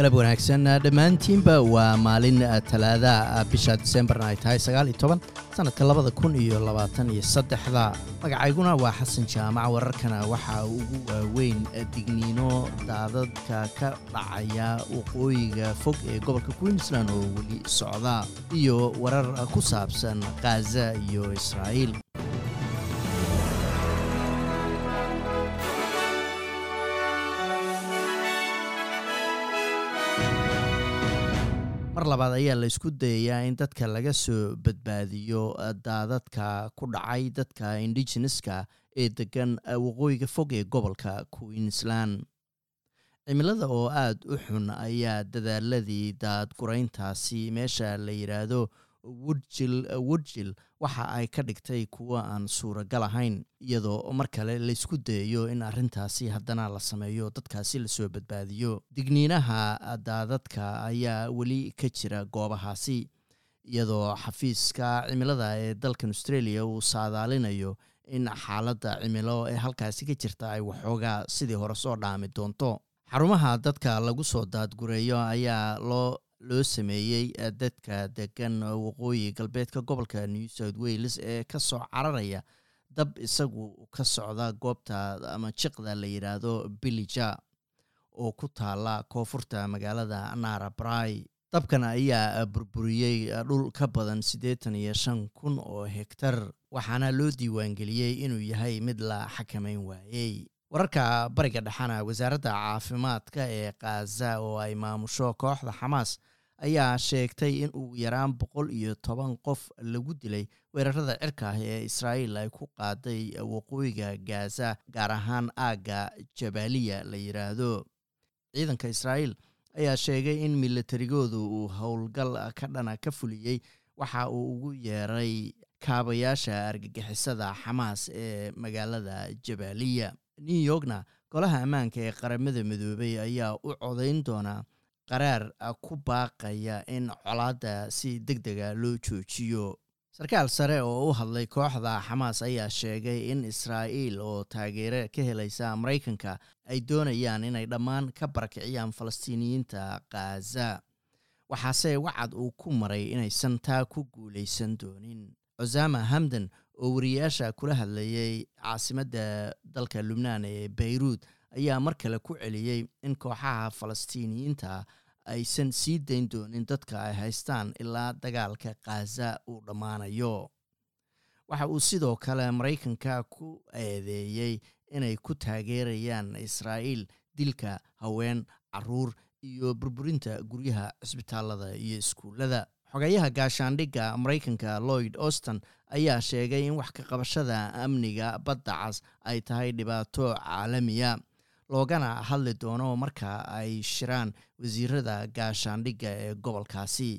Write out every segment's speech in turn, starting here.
galab wanaagsan dhammaantiinba waa maalin talaada bisha disembarna ay tahay sagaal iyo toban sanadka labada kun iyo labaatan iyo saddexda. Magacayguna waa xasan jaamac wararkana waxaa ugu waaweyn digniino daadadka ka dhacaya waqooyiga fog ee gobolka queensland oo weli socda iyo warar ku saabsan khaza iyo israa'iil mar labaad ayaa la isku dayayaa in dadka laga soo badbaadiyo daadadka ku dhacay dadka indigeneska ee degan waqooyiga fog ee gobolka queensland. Cimilada oo aada u xun ayaa dadaaladii daadgurayntaasi meesha la yidhaahdo wudjil wudjil waxa ay ka dhigtay kuwo aan suuragal ahayn iyadoo mar kale laysku dayayo in arrintaasi haddana la sameeyo dadkaasi la soo badbaadiyo. Digniinaha daadadka ayaa weli ka jira goobahaasi iyadoo xafiiska cimilada ee dalkan australia uu saadaalinayo in xaaladda cimilo ee halkaasi ka jirta ay waxoogaa sidii hore soo dhaami doonto. Xarumaha dadka lagu soo daadgureeyo ayaa loo loo sameeyey dadka degan waqooyi galbeedka gobolka new south wales ee ka soo cararaya dab isagu ka socda goobta ama jiqda la yidhaahdo bilija oo ku taala koonfurta magaalada narabrai dabkan ayaa burburiyey dhul ka badan siddeetan iyo shan kun oo hegtar waxaana loo diiwaangeliyey inuu yahay mid la xakamayn waayey wararka bariga dhexena wasaaradda caafimaadka ee khaza oo ay maamusho kooxda xamaas ayaa sheegtay in ugu yaraan boqol iyo toban qof lagu dilay weerarada cirka ah ee israa'iil ay ku qaaday waqooyiga gaza gaar ahaan aagga jabaaliya la yidhaahdo ciidanka israa'iil ayaa sheegay in milatarigoodu uu howlgal ka dhana ka fuliyey waxa uu ugu yeeray kaabayaasha argagixisada xamaas ee magaalada jabaaliya new yorkna golaha ammaanka ee qaramada midoobay ayaa u codayn doonaa qaraar ku baaqaya in colaadda si deg dega loo joojiyo. Sarkaal sare oo u hadlay kooxda xamaas ayaa sheegay in israa'iil oo taageero ka helaysa maraykanka ay doonayaan inay dhammaan ka barakiciyaan falastiiniyiinta khaza waxaase wacad uu ku maray inaysan taa ku guulaysan doonin. Cosama hamdan oo wariyaasha kula hadlayay caasimadda dalka lubnaan ee bayruud ayaa mar kale ku celiyey in kooxaha falastiiniyiinta aysan sii dayn doonin dadka ay haystaan ilaa dagaalka khaza uu dhammaanayo. Waxa uu sidoo kale maraykanka ku eedeeyey inay ku taageerayaan israa'iil dilka haween carruur iyo burburinta guryaha cisbitaalada iyo iskuullada xogayaha gaashaandhigga maraykanka lloyd auston ayaa sheegay in wax ka qabashada amniga badda cas ay tahay dhibaato caalamiya. Loogana hadli doono marka ay shiraan wasiirada gaashaandhigga ee gobolkaasi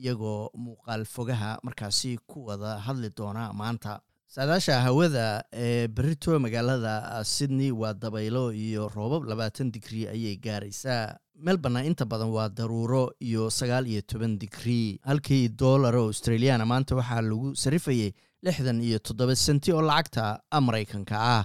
iyagoo muuqaal fogaha markaasi ku wada hadli doona maanta. Saadaasha hawada ee berito magaalada sydney waa dabaylo iyo roobab labaatan digrii ayay gaaraysaa melborna inta badan waa daruuro iyo sagaal iyo toban digrii halkii doolar australiana maanta waxaa lagu sarifayay lixdan iyo toddoba senti oo lacagta maraykanka ah